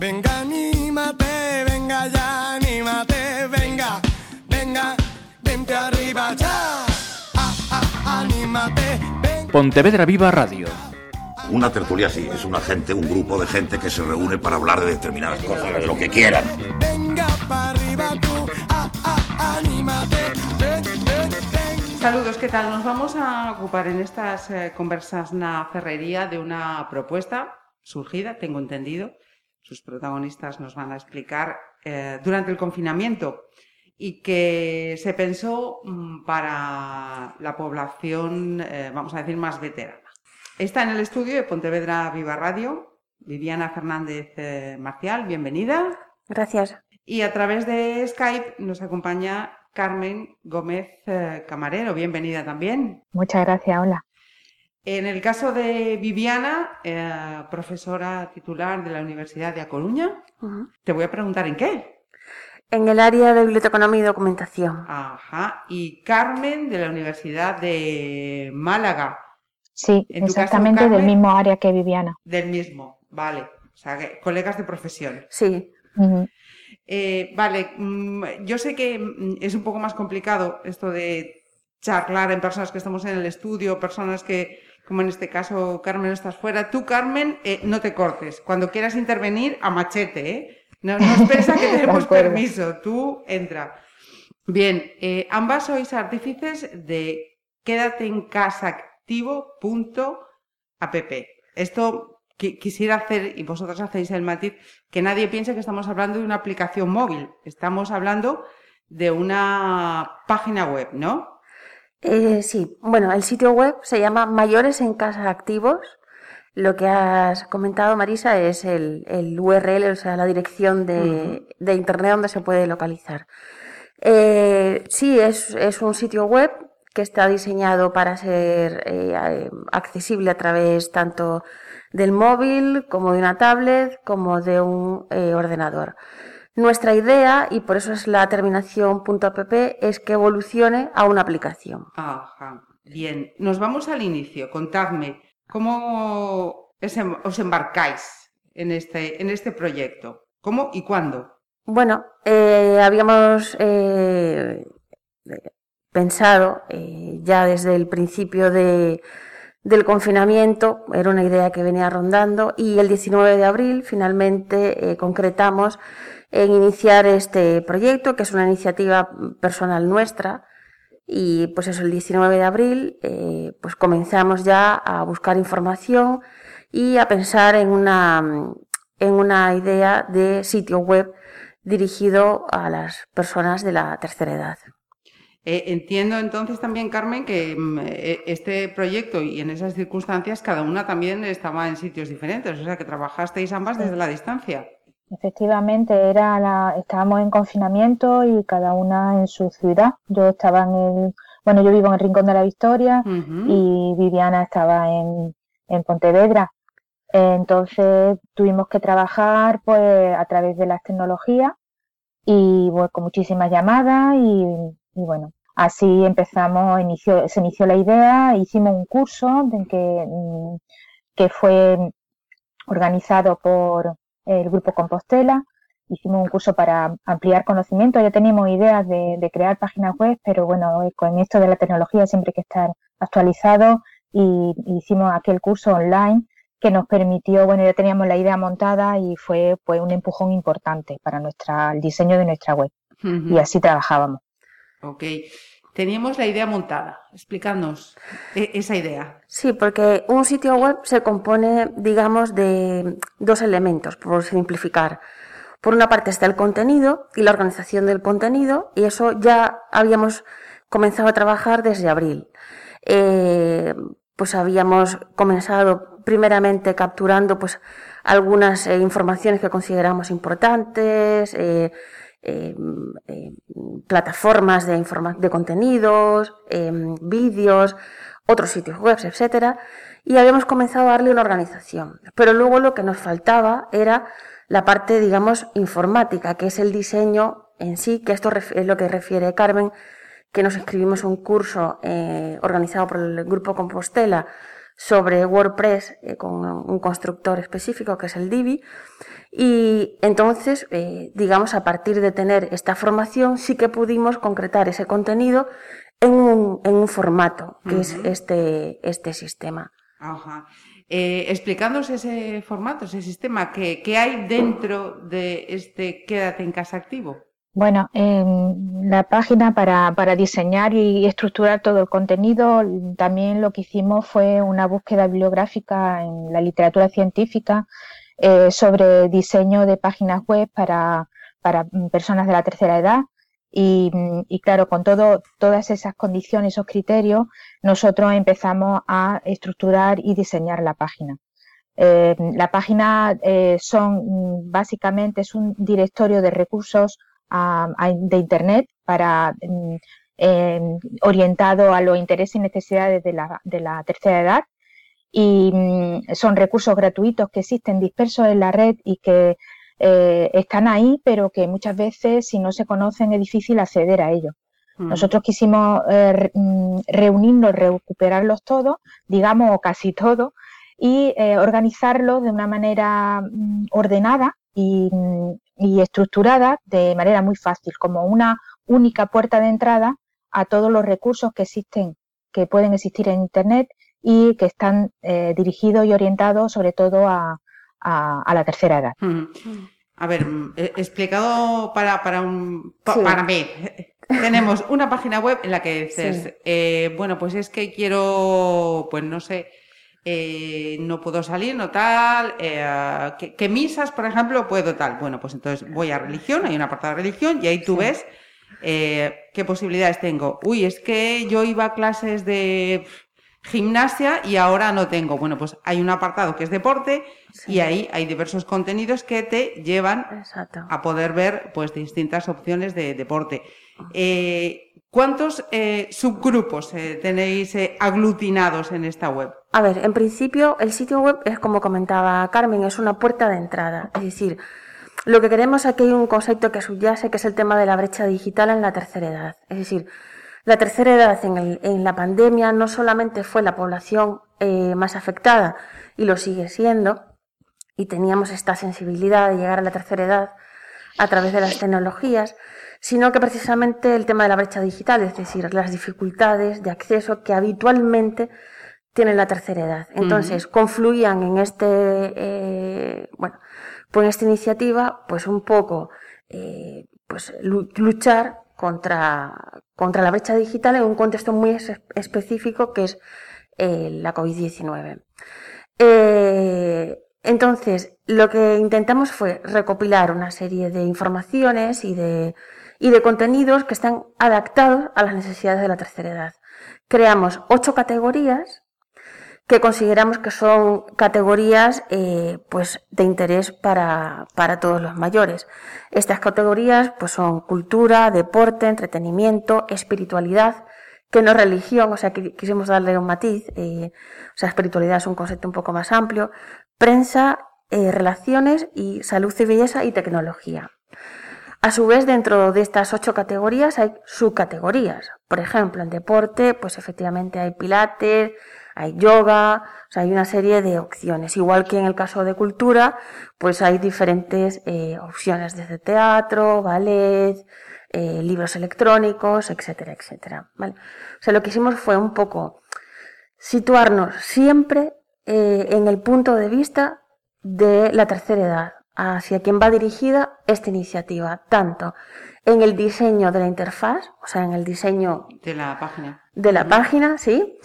Venga, anímate, venga ya, anímate, venga, venga, vente arriba ya. Ah, ah, anímate, venga. Pontevedra Viva Radio. Una tertulia sí, es una gente, un grupo de gente que se reúne para hablar de determinadas cosas, de lo que quieran. Venga para arriba tú, ah, ah, anímate, ven, ven, ven. Saludos, ¿qué tal? Nos vamos a ocupar en estas eh, conversas na ferrería de una propuesta surgida, tengo entendido. Sus protagonistas nos van a explicar eh, durante el confinamiento y que se pensó mm, para la población, eh, vamos a decir, más veterana. Está en el estudio de Pontevedra Viva Radio, Viviana Fernández eh, Marcial, bienvenida. Gracias. Y a través de Skype nos acompaña Carmen Gómez Camarero, bienvenida también. Muchas gracias, hola. En el caso de Viviana, eh, profesora titular de la Universidad de A Coruña, te voy a preguntar en qué. En el área de biblioteconomía y documentación. Ajá. Y Carmen de la Universidad de Málaga, Sí, caso, exactamente del mismo área que Viviana. del mismo. Vale. O sea, que- colegas de profesión. Sí. Mm. Eh, vale, mm, yo sé que mm, es un poco más complicado esto de charlar en personas que estamos en el estudio, personas que, como en este caso, Carmen, estás fuera. Tú, Carmen, eh, no te cortes. Cuando quieras intervenir, a machete, ¿eh? No, no esperes a que tenemos permiso. Tú, entra. Bien, eh, ambas sois artífices de quédate en casa activo.app. Esto qui- quisiera hacer, y vosotros hacéis el matiz, que nadie piense que estamos hablando de una aplicación móvil. Estamos hablando de una página web, ¿no? Eh, sí, bueno, el sitio web se llama Mayores en Casa Activos. Lo que has comentado, Marisa, es el, el URL, o sea, la dirección de, de Internet donde se puede localizar. Eh, sí, es, es un sitio web que está diseñado para ser eh, accesible a través tanto del móvil como de una tablet como de un eh, ordenador. Nuestra idea, y por eso es la terminación .app, es que evolucione a una aplicación. Ajá. Bien, nos vamos al inicio. Contadme, ¿cómo em- os embarcáis en este, en este proyecto? ¿Cómo y cuándo? Bueno, eh, habíamos eh, pensado eh, ya desde el principio de- del confinamiento, era una idea que venía rondando, y el 19 de abril finalmente concretamos en iniciar este proyecto, que es una iniciativa personal nuestra, y pues eso, el 19 de abril, eh, pues comenzamos ya a buscar información y a pensar en una, en una idea de sitio web dirigido a las personas de la tercera edad. Eh, entiendo entonces también, Carmen, que mm, eh, este proyecto y en esas circunstancias cada una también estaba en sitios diferentes, o sea que trabajasteis ambas desde la distancia. Efectivamente, era la, estábamos en confinamiento y cada una en su ciudad. Yo estaba en el, bueno, yo vivo en el Rincón de la Victoria y Viviana estaba en, en Pontevedra. Entonces tuvimos que trabajar pues a través de las tecnologías y bueno, con muchísimas llamadas y, y bueno, así empezamos, inició, se inició la idea, hicimos un curso de que, que fue organizado por el Grupo Compostela. Hicimos un curso para ampliar conocimiento. Ya teníamos ideas de, de crear páginas web, pero bueno, eh, con esto de la tecnología siempre hay que estar actualizado y hicimos aquel curso online que nos permitió, bueno, ya teníamos la idea montada y fue pues un empujón importante para nuestra, el diseño de nuestra web. Y así trabajábamos. Ok. Teníamos la idea montada. Explicadnos eh, esa idea. Sí, porque un sitio web se compone, digamos, de dos elementos, por simplificar. Por una parte está el contenido y la organización del contenido, y eso ya habíamos comenzado a trabajar desde abril. Eh, pues habíamos comenzado primeramente capturando pues algunas eh, informaciones que consideramos importantes, eh, eh, plataformas de, informa- de contenidos, eh, vídeos, otros sitios web, etcétera, y habíamos comenzado a darle una organización. Pero luego lo que nos faltaba era la parte, digamos, informática, que es el diseño en sí, que esto es lo que refiere Carmen, que nos escribimos un curso eh, organizado por el Grupo Compostela sobre WordPress eh, con un constructor específico que es el Divi. Y entonces, eh, digamos, a partir de tener esta formación, sí que pudimos concretar ese contenido en un, en un formato, que es este, este sistema. Ajá. Eh, explicándonos ese formato, ese sistema, ¿qué, ¿qué, hay dentro de este Quédate en casa activo? Bueno, la página para, para, diseñar y estructurar todo el contenido, también lo que hicimos fue una búsqueda bibliográfica en la literatura científica eh, sobre diseño de páginas web para, para personas de la tercera edad. Y, y, claro, con todo, todas esas condiciones, esos criterios, nosotros empezamos a estructurar y diseñar la página. Eh, la página eh, son básicamente es un directorio de recursos de Internet para mm, orientado a los intereses y necesidades de la, de la tercera edad y mm, son recursos gratuitos que existen dispersos en la red y que eh, están ahí, pero que muchas veces si no se conocen es difícil acceder a ellos. Mm. Nosotros quisimos eh, reunirnos, recuperarlos todos, digamos, o casi todos, y eh, organizarlos de una manera ordenada y, y estructurada de manera muy fácil, como una única puerta de entrada a todos los recursos que existen, que pueden existir en Internet y que están eh, dirigidos y orientados sobre todo a, a, la tercera edad. A ver, explicado para, para, un, para mí. Tenemos una página web en la que dices, eh, bueno, pues es que quiero, pues no sé, eh, no puedo salir, no tal, eh, ¿qué, misas, por ejemplo, puedo tal? Bueno, pues entonces voy a religión, hay una apartado de religión y ahí tú ves eh, qué posibilidades tengo. Uy, es que yo iba a clases de gimnasia y ahora no tengo. Bueno, pues hay un apartado que es deporte y ahí hay diversos contenidos que te llevan a poder ver pues distintas opciones de deporte. Eh, ¿Cuántos eh, subgrupos eh, tenéis aglutinados en esta web? A ver, en principio el sitio web es como comentaba Carmen, es una puerta de entrada. Es decir, lo que queremos aquí hay un concepto que subyace, que es el tema de la brecha digital en la tercera edad. Es decir, la tercera edad en, la pandemia no solamente fue la población eh, más afectada, y lo sigue siendo, y teníamos esta sensibilidad de llegar a la tercera edad a través de las tecnologías, sino que precisamente el tema de la brecha digital, es decir, las dificultades de acceso que habitualmente tiene la tercera edad. Entonces, confluían en este, eh, bueno, pues en esta iniciativa, pues un poco, eh, pues luchar contra, contra la brecha digital en un contexto muy específico que es eh, la COVID-19. Eh, entonces, lo que intentamos fue recopilar una serie de informaciones y de, y de contenidos que están adaptados a las necesidades de la tercera edad. Creamos ocho categorías que consideramos que son categorías eh, pues de interés para, para, todos los mayores. Estas categorías pues son cultura, deporte, entretenimiento, espiritualidad, que no religión, o sea, que quisimos darle un matiz, eh, o sea, espiritualidad es un concepto un poco más amplio, prensa, eh, relaciones y salud y belleza y tecnología. A su vez, dentro de estas ocho categorías hay subcategorías. Por ejemplo, en deporte, pues efectivamente hay pilates, hay yoga, o sea, hay una serie de opciones. Igual que en el caso de cultura, pues hay diferentes eh, opciones desde teatro, ballet, eh, libros electrónicos, etcétera, etcétera. ¿vale? O sea, lo que hicimos fue un poco situarnos siempre eh, en el punto de vista de la tercera edad, hacia quien va dirigida esta iniciativa, tanto en el diseño de la interfaz, o sea, en el diseño de la página, de la página, sí,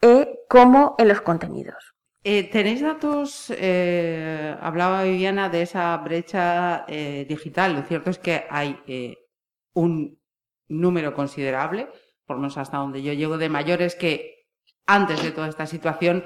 e como en los contenidos. Eh, ¿Tenéis datos? Eh, hablaba Viviana de esa brecha eh, digital. Lo cierto es que hay un número considerable, por lo menos hasta donde yo llego, de mayores que antes de toda esta situación,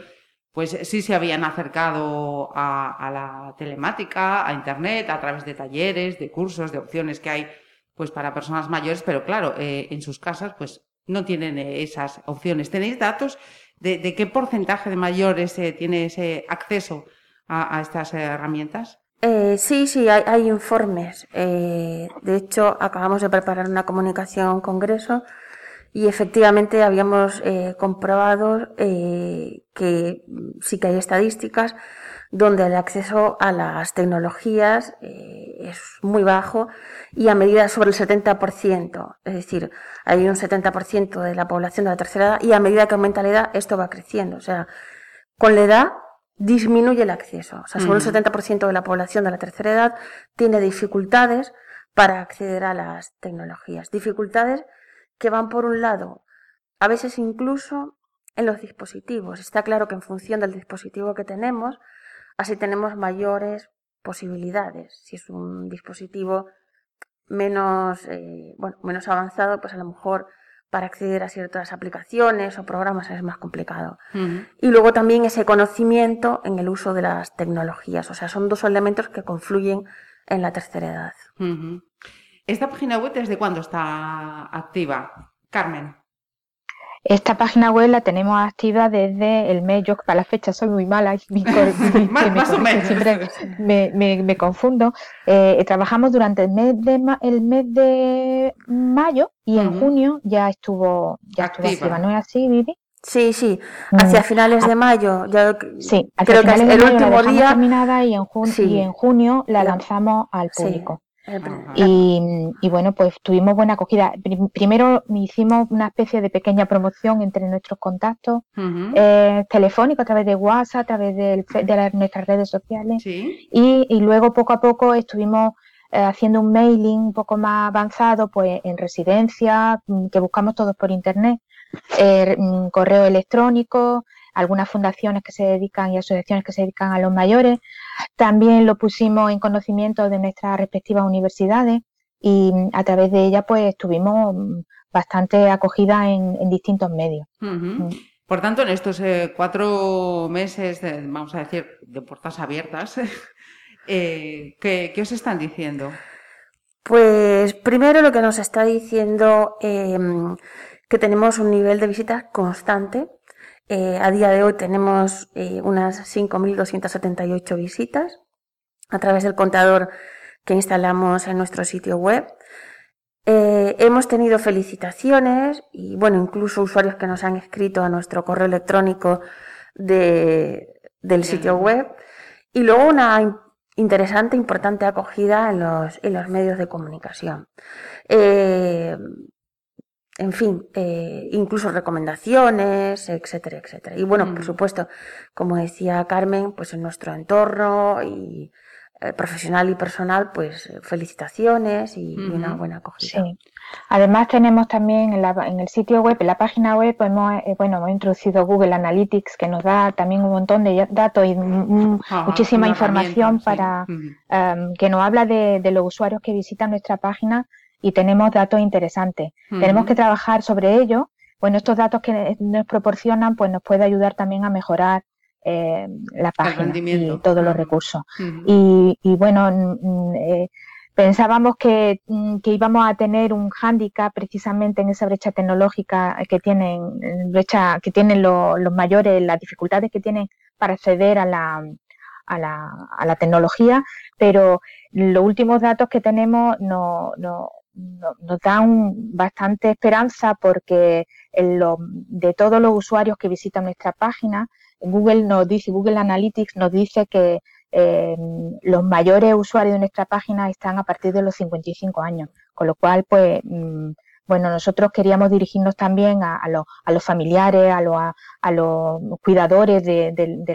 pues sí se habían acercado a, a la telemática, a Internet, a través de talleres, de cursos, de opciones que hay pues para personas mayores, pero claro, en sus casas pues no tienen esas opciones. ¿Tenéis datos de, qué porcentaje de mayores eh, tiene ese acceso a, estas herramientas? Eh, sí, sí, hay, informes. Eh, de hecho, acabamos de preparar una comunicación a un congreso y efectivamente habíamos eh, comprobado eh, que sí que hay estadísticas donde el acceso a las tecnologías eh, es muy bajo y a medida sobre el 70%, es decir, hay un 70% de la población de la tercera edad y a medida que aumenta la edad esto va creciendo, o sea, con la edad disminuye el acceso, o sea, sobre el 70% de la población de la tercera edad tiene dificultades para acceder a las tecnologías, dificultades que van por un lado, a veces incluso en los dispositivos. Está claro que en función del dispositivo que tenemos, así tenemos mayores posibilidades. Si es un dispositivo menos, eh, bueno, menos avanzado, pues a lo mejor para acceder a ciertas aplicaciones o programas es más complicado. Y luego también ese conocimiento en el uso de las tecnologías. O sea, son dos elementos que confluyen en la tercera edad. ¿Esta página web desde cuándo está activa? Carmen. Esta página web la tenemos activa desde el mes, yo para la fecha soy muy mala, y siempre me, confundo. Eh, trabajamos durante el mes de el mes de mayo y en junio ya estuvo ya activa. estuvo activa, ¿no es así, Vivi? Sí, sí, hacia mm. finales de mayo. Ya, sí, creo que el último día terminada y en, y en junio la lanzamos al público. Y, bueno, pues tuvimos buena acogida. Primero hicimos una especie de pequeña promoción entre nuestros contactos eh, telefónicos a través de WhatsApp, a través de, nuestras redes sociales. Y, luego poco a poco estuvimos eh, haciendo un mailing un poco más avanzado, pues en residencia, mm, que buscamos todos por internet, eh, mm, correo electrónico, algunas fundaciones que se dedican y asociaciones que se dedican a los mayores. También lo pusimos en conocimiento de nuestras respectivas universidades y a través de ella pues tuvimos bastante acogida en, distintos medios. Mm. Por tanto, en estos eh, cuatro meses, vamos a decir, de puertas abiertas, eh, ¿qué, os están diciendo? Pues primero lo que nos está diciendo em, que tenemos un nivel de visitas constante eh, a día de hoy tenemos eh, unas 5.278 visitas a través del contador que instalamos en nuestro sitio web. Eh, hemos tenido felicitaciones y, bueno, incluso usuarios que nos han escrito a nuestro correo electrónico del sitio web. Y luego una interesante, importante acogida en los, en los medios de comunicación en fin, eh, incluso recomendaciones, etcétera, etcétera. Y bueno, por mm. supuesto, como decía Carmen, pues en nuestro entorno y eh, profesional y personal, pues felicitaciones y, una buena acogida. Sí. Además tenemos también en, la, en, el sitio web, en la página web, pues hemos, eh, bueno, hemos introducido Google Analytics que nos da también un montón de datos y muchísima información para em, que nos habla de, de los usuarios que visitan nuestra página y tenemos datos interesantes. Tenemos que trabajar sobre ello. Bueno, estos datos que nos proporcionan, pues nos puede ayudar también a mejorar eh, la página y todos los recursos. y, bueno, eh, pensábamos que, mm, que, íbamos a tener un hándicap precisamente en esa brecha tecnológica que tienen, brecha que tienen los mayores, las dificultades que tienen para acceder a la, a la, a la tecnología, pero los últimos datos que tenemos no, no, nos dan bastante esperanza porque de todos los usuarios que visitan nuestra página, Google nos dice, Google Analytics nos dice que eh, los mayores usuarios de nuestra página están a partir de los 55 años, con lo cual, pues, mm, bueno, nosotros queríamos dirigirnos también a, los, familiares, a, los, cuidadores de, de,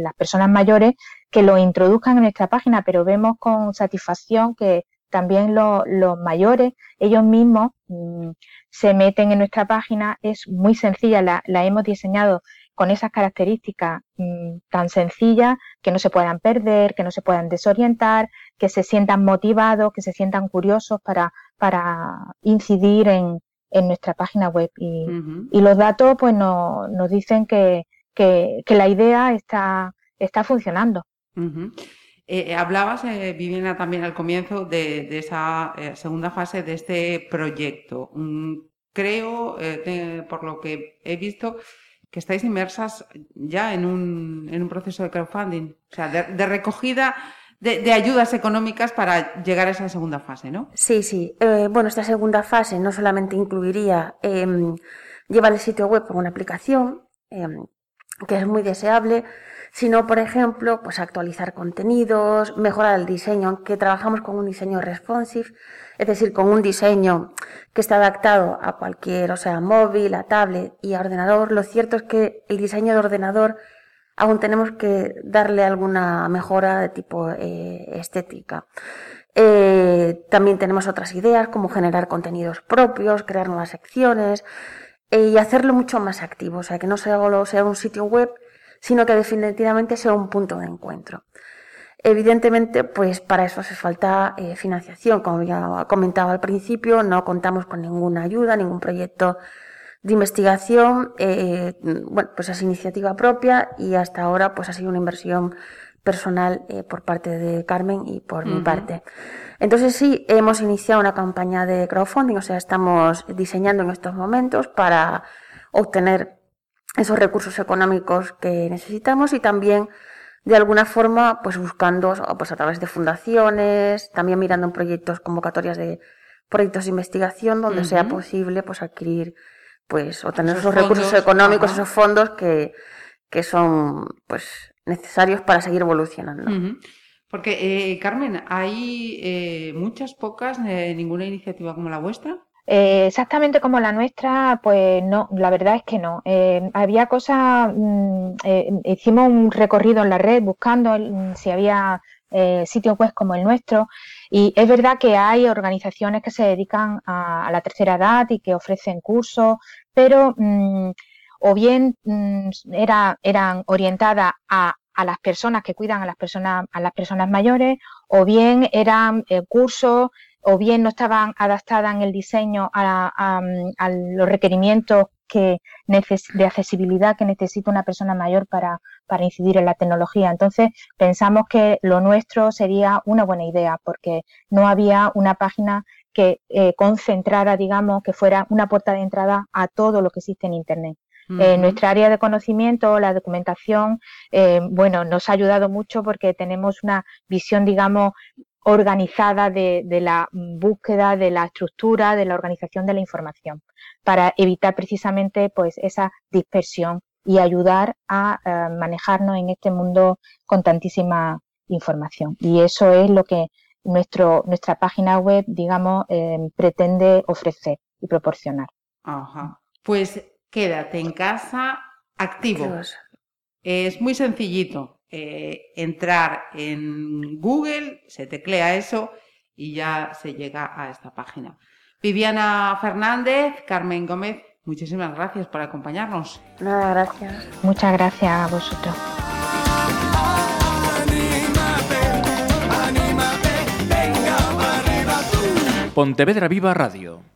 las personas mayores que lo introduzcan en nuestra página, pero vemos con satisfacción que también los mayores, ellos mismos mm, se meten en nuestra página, es muy sencilla, la, hemos diseñado con esas características mm, tan sencillas que no se puedan perder, que no se puedan desorientar, que se sientan motivados, que se sientan curiosos para, para incidir en, en nuestra página web. Y, y los datos pues nos, nos dicen que, que, que, la idea está, está funcionando. Eh, hablabas, eh, Viviana, también al comienzo de, esa segunda fase de este proyecto. Mm, creo, por lo que he visto, que estáis inmersas ya en un, en un proceso de crowdfunding, o sea, de, recogida de, ayudas económicas para llegar a esa segunda fase, ¿no? Sí, sí. Eh, bueno, esta segunda fase no solamente incluiría em, llevar el sitio web con una aplicación, em, que es muy deseable, sino, por ejemplo, pues actualizar contenidos, mejorar el diseño, aunque trabajamos con un diseño responsive, es decir, con un diseño que está adaptado a cualquier, o sea, móvil, a tablet y a ordenador. Lo cierto es que el diseño de ordenador aún tenemos que darle alguna mejora de tipo eh, estética. Eh, también tenemos otras ideas como generar contenidos propios, crear nuevas secciones eh, y hacerlo mucho más activo, o sea, que no solo sea un sitio web, sino que definitivamente sea un punto de encuentro. Evidentemente, pues para eso hace falta financiación, como ya comentaba al principio, no contamos con ninguna ayuda, ningún proyecto de investigación, eh, bueno, pues es iniciativa propia y hasta ahora pues ha sido una inversión personal eh, por parte de Carmen y por mi parte. Entonces sí, hemos iniciado una campaña de crowdfunding, o sea, estamos diseñando en estos momentos para obtener esos recursos económicos que necesitamos y también de alguna forma pues buscando pues a través de fundaciones, también mirando en proyectos, convocatorias de proyectos de investigación donde sea posible pues adquirir pues obtener esos, recursos económicos, esos fondos que, que, son pues necesarios para seguir evolucionando. Porque, eh, Carmen, ¿hay eh, muchas, pocas, eh, ninguna iniciativa como la vuestra? Exactamente como la nuestra, pues no, la verdad es que no. había cosas, mm, hicimos un recorrido en la red buscando si había sitios web como el nuestro y es verdad que hay organizaciones que se dedican a, la tercera edad y que ofrecen cursos, pero mm, o bien mm, era, eran orientadas a, a, las personas que cuidan a las personas, a las personas mayores, o bien eran eh, cursos, o bien no estaban adaptadas en el diseño a, a los requerimientos que de accesibilidad que necesita una persona mayor para, para incidir en la tecnología. Entonces, pensamos que lo nuestro sería una buena idea porque no había una página que eh, concentrara, digamos, que fuera una puerta de entrada a todo lo que existe en Internet. Eh, nuestra área de conocimiento, la documentación, eh, bueno, nos ha ayudado mucho porque tenemos una visión, digamos, organizada de, la búsqueda, de la estructura, de la organización de la información, para evitar precisamente pues esa dispersión y ayudar a eh, manejarnos en este mundo con tantísima información. Y eso es lo que nuestro, nuestra página web, digamos, eh, pretende ofrecer y proporcionar. Ajá. Pues quédate en casa activo. Es muy sencillito. Eh, entrar en Google, se teclea eso y ya se llega a esta página. Viviana Fernández, Carmen Gómez, muchísimas gracias por acompañarnos. Nada, gracias. Muchas gracias a vosotros. Pontevedra Viva Radio